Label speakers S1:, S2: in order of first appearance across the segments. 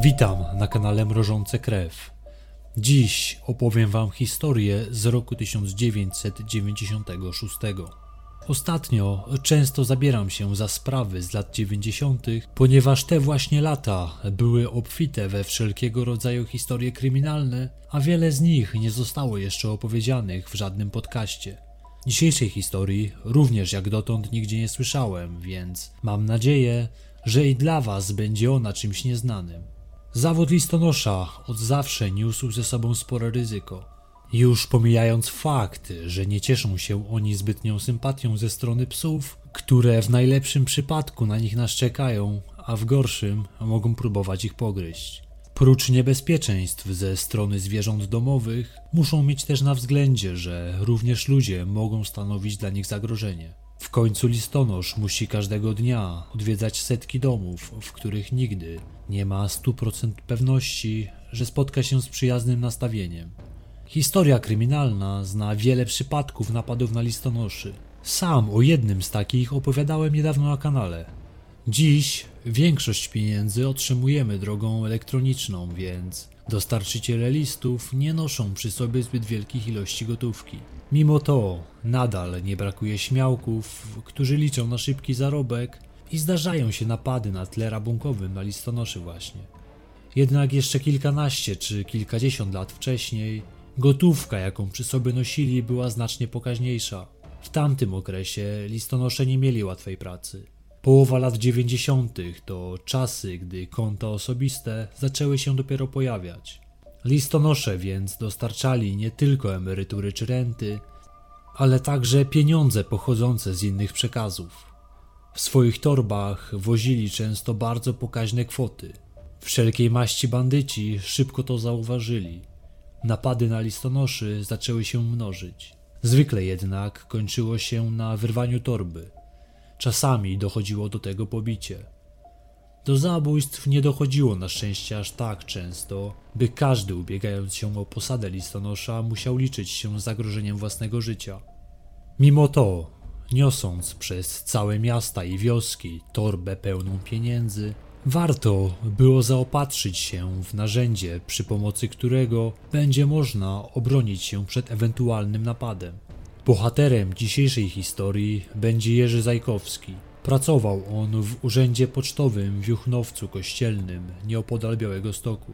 S1: Witam na kanale Mrożące Krew. Dziś opowiem Wam historię z roku 1996. Ostatnio często zabieram się za sprawy z lat 90., ponieważ te właśnie lata były obfite we wszelkiego rodzaju historie kryminalne, a wiele z nich nie zostało jeszcze opowiedzianych w żadnym podcaście. Dzisiejszej historii również jak dotąd nigdzie nie słyszałem, więc mam nadzieję, że i dla Was będzie ona czymś nieznanym. Zawód listonosza od zawsze niósł ze sobą spore ryzyko. Już pomijając fakt, że nie cieszą się oni zbytnią sympatią ze strony psów, które w najlepszym przypadku na nich naszczekają, a w gorszym mogą próbować ich pogryźć. Prócz niebezpieczeństw ze strony zwierząt domowych, muszą mieć też na względzie, że również ludzie mogą stanowić dla nich zagrożenie. W końcu listonosz musi każdego dnia odwiedzać setki domów, w których nigdy nie ma 100% pewności, że spotka się z przyjaznym nastawieniem. Historia kryminalna zna wiele przypadków napadów na listonoszy. Sam o jednym z takich opowiadałem niedawno na kanale. Dziś większość pieniędzy otrzymujemy drogą elektroniczną, więc dostarczyciele listów nie noszą przy sobie zbyt wielkich ilości gotówki. Mimo to nadal nie brakuje śmiałków, którzy liczą na szybki zarobek i zdarzają się napady na tle rabunkowym na listonoszy właśnie. Jednak jeszcze kilkanaście czy kilkadziesiąt lat wcześniej gotówka, jaką przy sobie nosili, była znacznie pokaźniejsza. W tamtym okresie listonosze nie mieli łatwej pracy. Połowa lat 90. to czasy, gdy konta osobiste zaczęły się dopiero pojawiać. Listonosze więc dostarczali nie tylko emerytury czy renty, ale także pieniądze pochodzące z innych przekazów. W swoich torbach wozili często bardzo pokaźne kwoty. Wszelkiej maści bandyci szybko to zauważyli. Napady na listonoszy zaczęły się mnożyć. Zwykle jednak kończyło się na wyrwaniu torby. Czasami dochodziło do tego pobicie. Do zabójstw nie dochodziło na szczęście aż tak często, by każdy ubiegając się o posadę listonosza musiał liczyć się z zagrożeniem własnego życia. Mimo to, niosąc przez całe miasta i wioski torbę pełną pieniędzy, warto było zaopatrzyć się w narzędzie, przy pomocy którego będzie można obronić się przed ewentualnym napadem. Bohaterem dzisiejszej historii będzie Jerzy Zajkowski. Pracował on w urzędzie pocztowym w Juchnowcu Kościelnym, nieopodal Białego Stoku.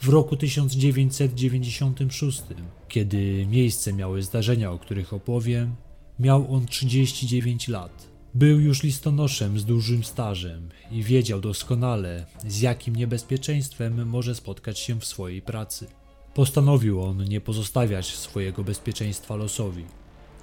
S1: W roku 1996, kiedy miejsce miały zdarzenia, o których opowiem, miał on 39 lat. Był już listonoszem z dużym stażem i wiedział doskonale, z jakim niebezpieczeństwem może spotkać się w swojej pracy. Postanowił on nie pozostawiać swojego bezpieczeństwa losowi.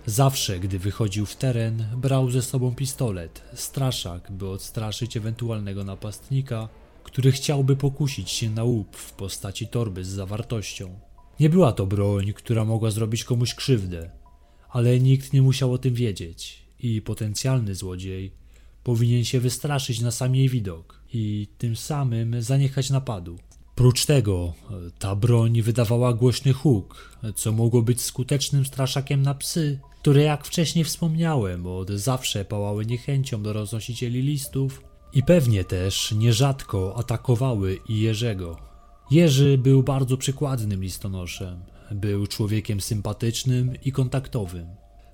S1: Zawsze, gdy wychodził w teren, brał ze sobą pistolet, straszak, by odstraszyć ewentualnego napastnika, który chciałby pokusić się na łup w postaci torby z zawartością. Nie była to broń, która mogła zrobić komuś krzywdę, ale nikt nie musiał o tym wiedzieć i potencjalny złodziej powinien się wystraszyć na sam jej widok i tym samym zaniechać napadu. Prócz tego, ta broń wydawała głośny huk, co mogło być skutecznym straszakiem na psy, które jak wcześniej wspomniałem, od zawsze pałały niechęcią do roznosicieli listów i pewnie też nierzadko atakowały i Jerzego. Jerzy był bardzo przykładnym listonoszem. Był człowiekiem sympatycznym i kontaktowym.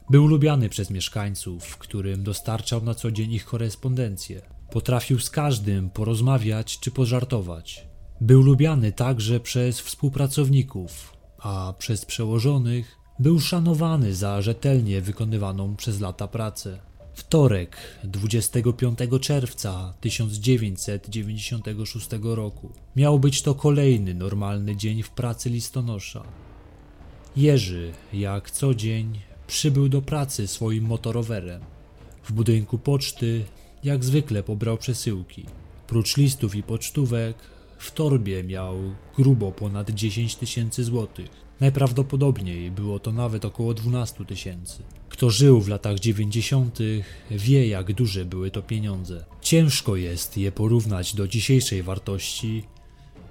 S1: Był lubiany przez mieszkańców, którym dostarczał na co dzień ich korespondencję. Potrafił z każdym porozmawiać czy pożartować. Był lubiany także przez współpracowników, a przez przełożonych był szanowany za rzetelnie wykonywaną przez lata pracę. Wtorek, 25 czerwca 1996 roku, miał być to kolejny normalny dzień w pracy listonosza. Jerzy, jak co dzień, przybył do pracy swoim motorowerem. W budynku poczty, jak zwykle, pobrał przesyłki. Prócz listów i pocztówek, w torbie miał grubo ponad 10 tysięcy złotych. Najprawdopodobniej było to nawet około 12 tysięcy. Kto żył w latach 90., wie, jak duże były to pieniądze. Ciężko jest je porównać do dzisiejszej wartości,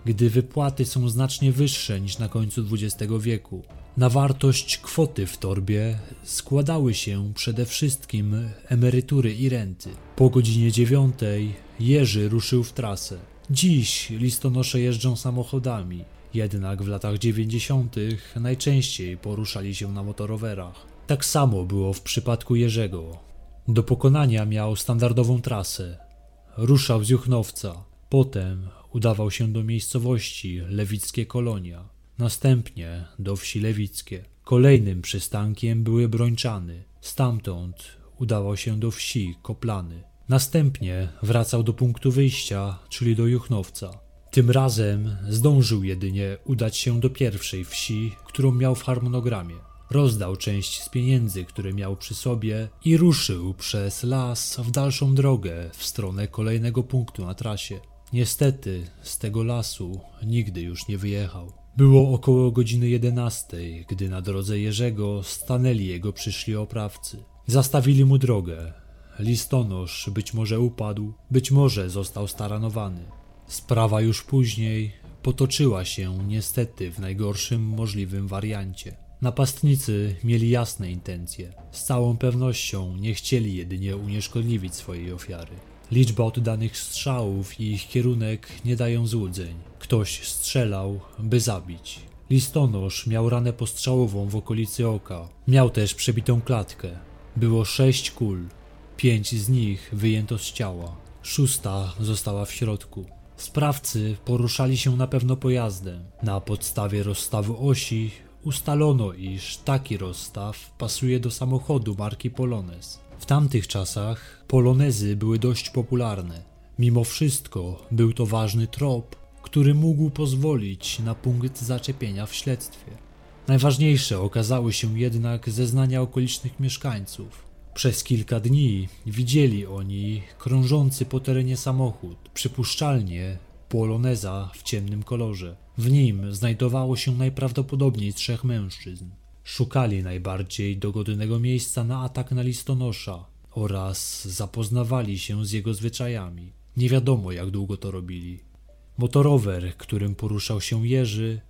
S1: gdy wypłaty są znacznie wyższe niż na końcu XX wieku. Na wartość kwoty w torbie składały się przede wszystkim emerytury i renty. Po godzinie dziewiątej Jerzy ruszył w trasę. Dziś listonosze jeżdżą samochodami, jednak w latach 90. najczęściej poruszali się na motorowerach. Tak samo było w przypadku Jerzego. Do pokonania miał standardową trasę. Ruszał z Juchnowca, potem udawał się do miejscowości Lewickie Kolonia, następnie do wsi Lewickie. Kolejnym przystankiem były Brończany. Stamtąd udawał się do wsi Koplany. Następnie wracał do punktu wyjścia, czyli do Juchnowca. Tym razem zdążył jedynie udać się do pierwszej wsi, którą miał w harmonogramie. Rozdał część z pieniędzy, które miał przy sobie i ruszył przez las w dalszą drogę w stronę kolejnego punktu na trasie. Niestety z tego lasu nigdy już nie wyjechał. Było około godziny 11, gdy na drodze Jerzego stanęli jego przyszli oprawcy. Zastawili mu drogę. Listonosz być może upadł, być może został staranowany. Sprawa już później potoczyła się niestety w najgorszym możliwym wariancie. Napastnicy mieli jasne intencje. Z całą pewnością nie chcieli jedynie unieszkodliwić swojej ofiary. Liczba oddanych strzałów i ich kierunek nie dają złudzeń. Ktoś strzelał, by zabić. Listonosz miał ranę postrzałową w okolicy oka. Miał też przebitą klatkę. Było sześć kul. Pięć z nich wyjęto z ciała. Szósta została w środku. Sprawcy poruszali się na pewno pojazdem. Na podstawie rozstawu osi ustalono, iż taki rozstaw pasuje do samochodu marki Polones. W tamtych czasach polonezy były dość popularne. Mimo wszystko był to ważny trop, który mógł pozwolić na punkt zaczepienia w śledztwie. Najważniejsze okazały się jednak zeznania okolicznych mieszkańców. Przez kilka dni widzieli oni krążący po terenie samochód, przypuszczalnie poloneza w ciemnym kolorze. W nim znajdowało się najprawdopodobniej trzech mężczyzn. Szukali najbardziej dogodnego miejsca na atak na listonosza oraz zapoznawali się z jego zwyczajami. Nie wiadomo jak długo to robili. Motorower, którym poruszał się Jerzy,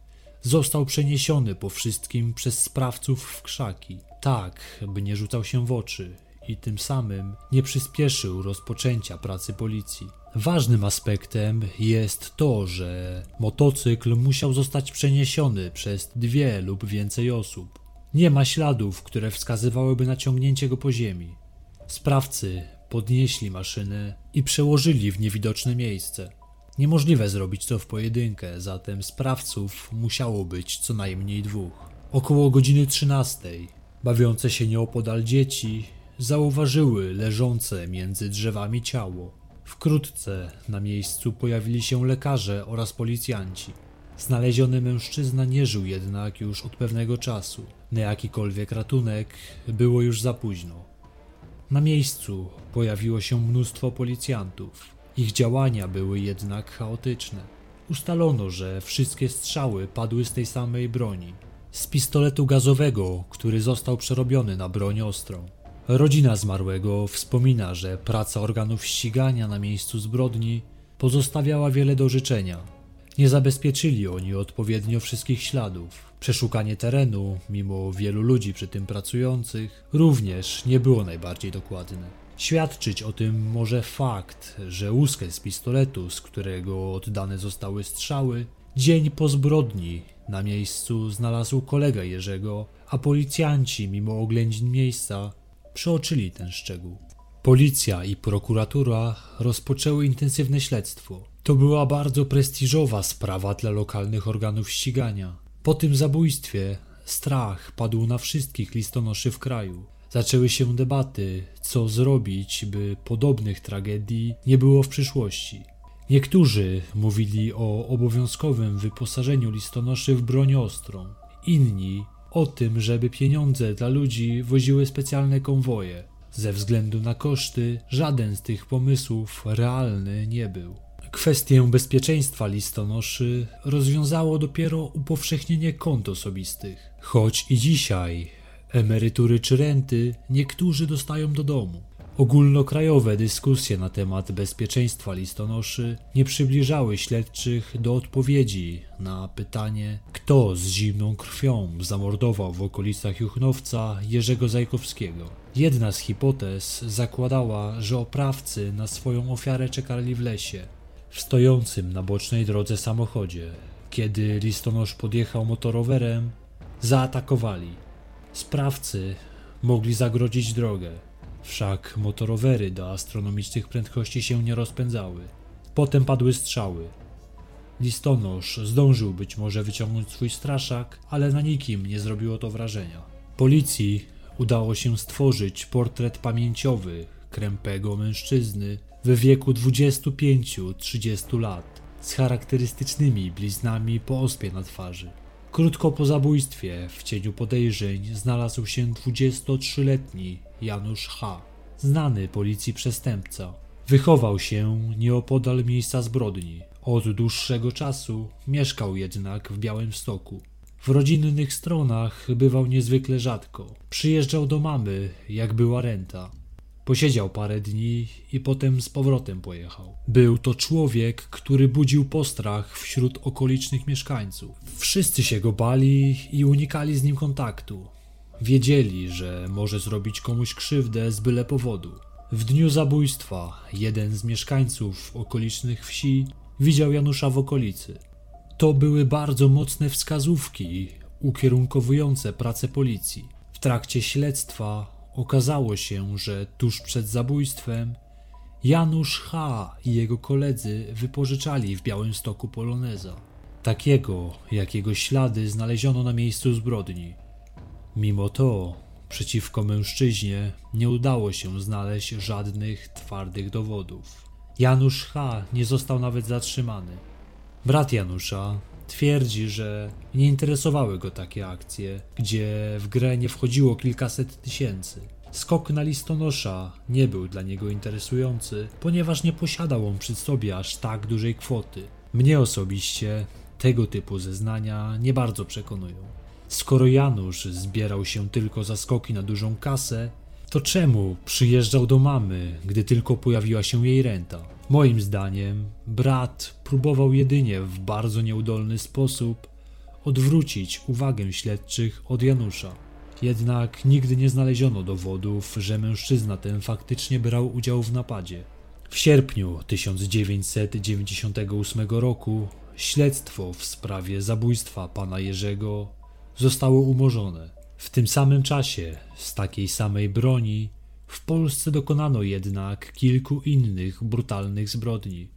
S1: został przeniesiony po wszystkim przez sprawców w krzaki, tak by nie rzucał się w oczy i tym samym nie przyspieszył rozpoczęcia pracy policji. Ważnym aspektem jest to, że motocykl musiał zostać przeniesiony przez dwie lub więcej osób. Nie ma śladów, które wskazywałyby na ciągnięcie go po ziemi. Sprawcy podnieśli maszynę i przełożyli w niewidoczne miejsce. Niemożliwe zrobić to w pojedynkę, zatem sprawców musiało być co najmniej dwóch. Około godziny 13 bawiące się nieopodal dzieci zauważyły leżące między drzewami ciało. Wkrótce na miejscu pojawili się lekarze oraz policjanci. Znaleziony mężczyzna nie żył jednak już od pewnego czasu. Na jakikolwiek ratunek było już za późno. Na miejscu pojawiło się mnóstwo policjantów. Ich działania były jednak chaotyczne. Ustalono, że wszystkie strzały padły z tej samej broni. Z pistoletu gazowego, który został przerobiony na broń ostrą. Rodzina zmarłego wspomina, że praca organów ścigania na miejscu zbrodni pozostawiała wiele do życzenia. Nie zabezpieczyli oni odpowiednio wszystkich śladów. Przeszukanie terenu, mimo wielu ludzi przy tym pracujących, również nie było najbardziej dokładne. Świadczyć o tym może fakt, że łuskę z pistoletu, z którego oddane zostały strzały, dzień po zbrodni na miejscu znalazł kolega Jerzego, a policjanci, mimo oględzin miejsca, przeoczyli ten szczegół. Policja i prokuratura rozpoczęły intensywne śledztwo. To była bardzo prestiżowa sprawa dla lokalnych organów ścigania. Po tym zabójstwie strach padł na wszystkich listonoszy w kraju. Zaczęły się debaty, co zrobić, by podobnych tragedii nie było w przyszłości. Niektórzy mówili o obowiązkowym wyposażeniu listonoszy w broń ostrą, inni o tym, żeby pieniądze dla ludzi woziły specjalne konwoje. Ze względu na koszty, żaden z tych pomysłów realny nie był. Kwestię bezpieczeństwa listonoszy rozwiązało dopiero upowszechnienie kont osobistych. Choć i dzisiaj emerytury czy renty niektórzy dostają do domu. Ogólnokrajowe dyskusje na temat bezpieczeństwa listonoszy nie przybliżały śledczych do odpowiedzi na pytanie, kto z zimną krwią zamordował w okolicach Juchnowca Jerzego Zajkowskiego. Jedna z hipotez zakładała, że oprawcy na swoją ofiarę czekali w lesie. W stojącym na bocznej drodze samochodzie. Kiedy listonosz podjechał motorowerem, zaatakowali. Sprawcy mogli zagrodzić drogę, wszak motorowery do astronomicznych prędkości się nie rozpędzały. Potem padły strzały. Listonosz zdążył być może wyciągnąć swój straszak, ale na nikim nie zrobiło to wrażenia. Policji udało się stworzyć portret pamięciowy krępego mężczyzny w wieku 25-30 lat z charakterystycznymi bliznami po ospie na twarzy. Krótko po zabójstwie w cieniu podejrzeń znalazł się 23-letni Janusz H., znany policji przestępca. Wychował się nieopodal miejsca zbrodni. Od dłuższego czasu mieszkał jednak w Białymstoku. W rodzinnych stronach bywał niezwykle rzadko. Przyjeżdżał do mamy, jak była renta. Posiedział parę dni i potem z powrotem pojechał. Był to człowiek, który budził postrach wśród okolicznych mieszkańców. Wszyscy się go bali i unikali z nim kontaktu. Wiedzieli, że może zrobić komuś krzywdę z byle powodu. W dniu zabójstwa jeden z mieszkańców okolicznych wsi widział Janusza w okolicy. To były bardzo mocne wskazówki ukierunkowujące pracę policji. W trakcie śledztwa okazało się, że tuż przed zabójstwem Janusz H. i jego koledzy wypożyczali w Białymstoku Poloneza. Takiego, jakiego ślady znaleziono na miejscu zbrodni. Mimo to przeciwko mężczyźnie nie udało się znaleźć żadnych twardych dowodów. Janusz H. nie został nawet zatrzymany. Brat Janusza twierdzi, że nie interesowały go takie akcje, gdzie w grę nie wchodziło kilkaset tysięcy. Skok na listonosza nie był dla niego interesujący, ponieważ nie posiadał on przy sobie aż tak dużej kwoty. Mnie osobiście tego typu zeznania nie bardzo przekonują. Skoro Janusz zbierał się tylko za skoki na dużą kasę, to czemu przyjeżdżał do mamy, gdy tylko pojawiła się jej renta? Moim zdaniem, brat próbował jedynie w bardzo nieudolny sposób odwrócić uwagę śledczych od Janusza. Jednak nigdy nie znaleziono dowodów, że mężczyzna ten faktycznie brał udział w napadzie. W sierpniu 1998 roku śledztwo w sprawie zabójstwa pana Jerzego zostało umorzone. W tym samym czasie, z takiej samej broni, w Polsce dokonano jednak kilku innych brutalnych zbrodni.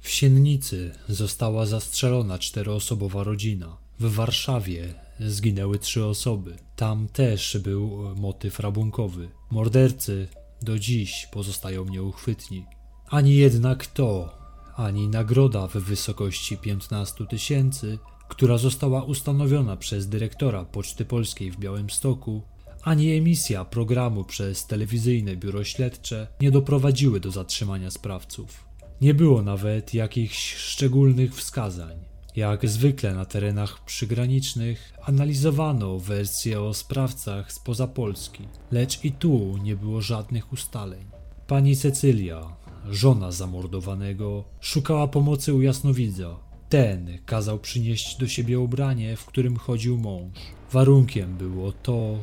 S1: W Siennicy została zastrzelona czteroosobowa rodzina. W Warszawie zginęły trzy osoby. Tam też był motyw rabunkowy. Mordercy do dziś pozostają nieuchwytni. Ani jednak to, ani nagroda w wysokości 15 tysięcy, która została ustanowiona przez dyrektora Poczty Polskiej w Białymstoku, ani emisja programu przez telewizyjne biuro śledcze nie doprowadziły do zatrzymania sprawców. Nie było nawet jakichś szczególnych wskazań. Jak zwykle na terenach przygranicznych analizowano wersje o sprawcach spoza Polski, lecz i tu nie było żadnych ustaleń. Pani Cecylia, żona zamordowanego, szukała pomocy u jasnowidza. Ten kazał przynieść do siebie ubranie, w którym chodził mąż. Warunkiem było to,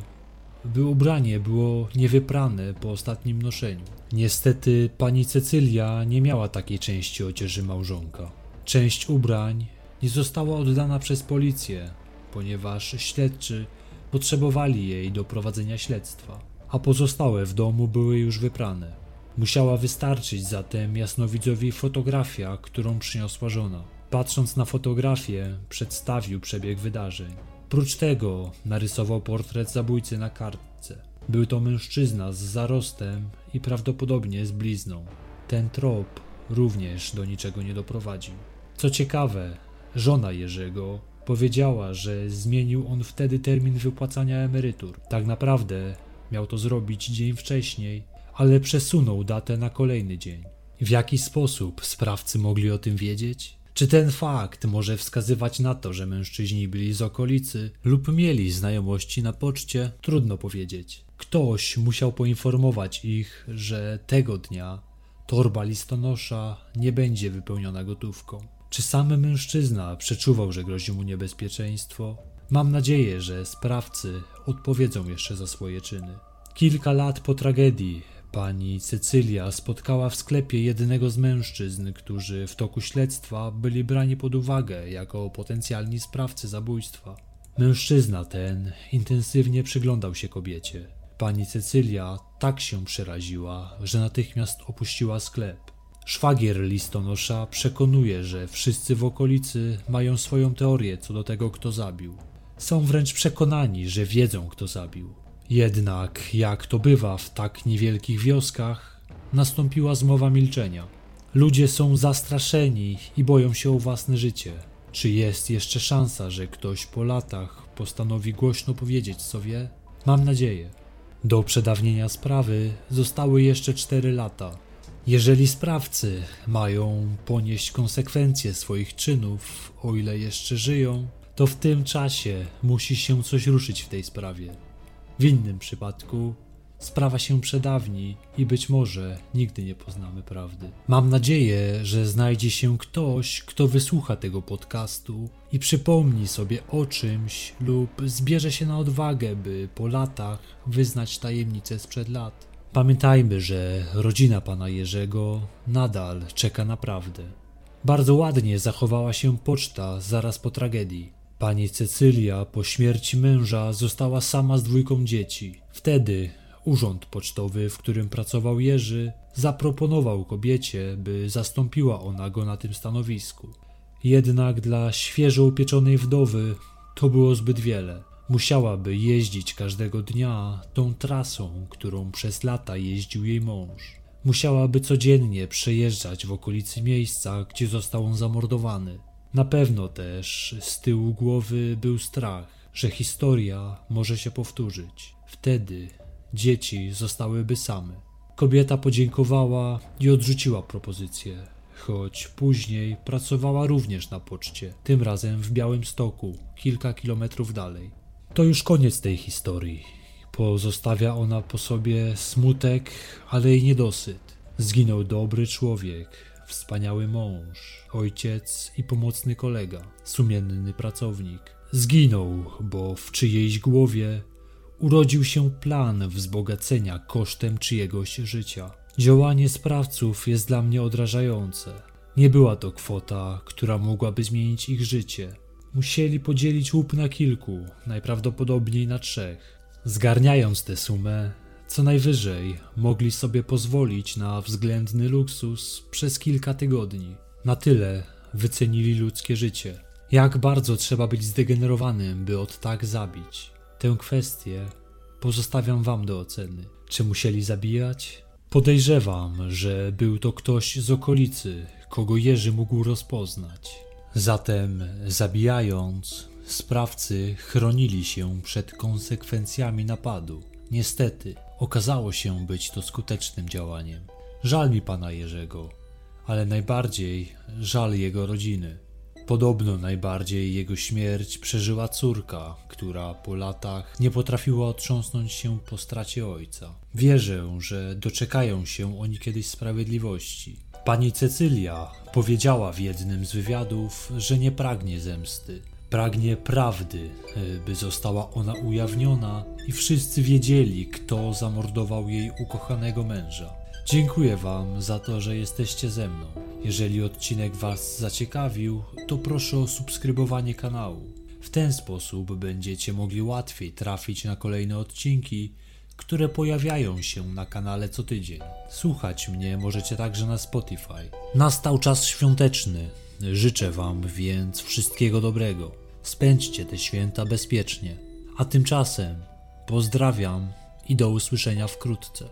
S1: by ubranie było niewyprane po ostatnim noszeniu. Niestety pani Cecylia nie miała takiej części odzieży małżonka. Część ubrań nie została oddana przez policję, ponieważ śledczy potrzebowali jej do prowadzenia śledztwa, a pozostałe w domu były już wyprane. Musiała wystarczyć zatem jasnowidzowi fotografia, którą przyniosła żona. Patrząc na fotografię, przedstawił przebieg wydarzeń. Prócz tego narysował portret zabójcy na kartce. Był to mężczyzna z zarostem i prawdopodobnie z blizną. Ten trop również do niczego nie doprowadził. Co ciekawe, żona Jerzego powiedziała, że zmienił on wtedy termin wypłacania emerytur. Tak naprawdę miał to zrobić dzień wcześniej, ale przesunął datę na kolejny dzień. W jaki sposób sprawcy mogli o tym wiedzieć? Czy ten fakt może wskazywać na to, że mężczyźni byli z okolicy lub mieli znajomości na poczcie? Trudno powiedzieć. Ktoś musiał poinformować ich, że tego dnia torba listonosza nie będzie wypełniona gotówką. Czy sam mężczyzna przeczuwał, że grozi mu niebezpieczeństwo? Mam nadzieję, że sprawcy odpowiedzą jeszcze za swoje czyny. Kilka lat po tragedii Pani Cecylia spotkała w sklepie jednego z mężczyzn, którzy w toku śledztwa byli brani pod uwagę jako potencjalni sprawcy zabójstwa. Mężczyzna ten intensywnie przyglądał się kobiecie. Pani Cecylia tak się przeraziła, że natychmiast opuściła sklep. Szwagier listonosza przekonuje, że wszyscy w okolicy mają swoją teorię co do tego, kto zabił. Są wręcz przekonani, że wiedzą, kto zabił. Jednak, jak to bywa w tak niewielkich wioskach, nastąpiła zmowa milczenia. Ludzie są zastraszeni i boją się o własne życie. Czy jest jeszcze szansa, że ktoś po latach postanowi głośno powiedzieć, co wie? Mam nadzieję. Do przedawnienia sprawy zostały jeszcze cztery lata. Jeżeli sprawcy mają ponieść konsekwencje swoich czynów, o ile jeszcze żyją, to w tym czasie musi się coś ruszyć w tej sprawie. W innym przypadku sprawa się przedawni i być może nigdy nie poznamy prawdy. Mam nadzieję, że znajdzie się ktoś, kto wysłucha tego podcastu i przypomni sobie o czymś lub zbierze się na odwagę, by po latach wyznać tajemnicę sprzed lat. Pamiętajmy, że rodzina pana Jerzego nadal czeka na prawdę. Bardzo ładnie zachowała się poczta zaraz po tragedii. Pani Cecylia po śmierci męża została sama z dwójką dzieci. Wtedy urząd pocztowy, w którym pracował Jerzy, zaproponował kobiecie, by zastąpiła ona go na tym stanowisku. Jednak dla świeżo upieczonej wdowy to było zbyt wiele. Musiałaby jeździć każdego dnia tą trasą, którą przez lata jeździł jej mąż. Musiałaby codziennie przejeżdżać w okolicy miejsca, gdzie został on zamordowany. Na pewno też z tyłu głowy był strach, że historia może się powtórzyć. Wtedy dzieci zostałyby same. Kobieta podziękowała i odrzuciła propozycję, choć później pracowała również na poczcie, tym razem w Białym Stoku, kilka kilometrów dalej. To już koniec tej historii. Pozostawia ona po sobie smutek, ale i niedosyt. Zginął dobry człowiek, wspaniały mąż, ojciec i pomocny kolega, sumienny pracownik. Zginął, bo w czyjejś głowie urodził się plan wzbogacenia kosztem czyjegoś życia. Działanie sprawców jest dla mnie odrażające. Nie była to kwota, która mogłaby zmienić ich życie. Musieli podzielić łup na kilku, najprawdopodobniej na trzech. Zgarniając tę sumę, co najwyżej mogli sobie pozwolić na względny luksus przez kilka tygodni. Na tyle wycenili ludzkie życie. Jak bardzo trzeba być zdegenerowanym, by od tak zabić? Tę kwestię pozostawiam wam do oceny. Czy musieli zabijać? Podejrzewam, że był to ktoś z okolicy, kogo Jerzy mógł rozpoznać. Zatem, zabijając, sprawcy chronili się przed konsekwencjami napadu. Niestety, okazało się być to skutecznym działaniem. Żal mi pana Jerzego, ale najbardziej żal jego rodziny. Podobno najbardziej jego śmierć przeżyła córka, która po latach nie potrafiła otrząsnąć się po stracie ojca. Wierzę, że doczekają się oni kiedyś sprawiedliwości. Pani Cecylia powiedziała w jednym z wywiadów, że nie pragnie zemsty. Pragnie prawdy, e, by została ona ujawniona i wszyscy wiedzieli, kto zamordował jej ukochanego męża. Dziękuję Wam za to, że jesteście ze mną. Jeżeli odcinek Was zaciekawił, to proszę o subskrybowanie kanału. W ten sposób będziecie mogli łatwiej trafić na kolejne odcinki, które pojawiają się na kanale co tydzień. Słuchać mnie możecie także na Spotify. Nastał czas świąteczny. Życzę Wam więc wszystkiego dobrego. Spędźcie te święta bezpiecznie. A tymczasem pozdrawiam i do usłyszenia wkrótce.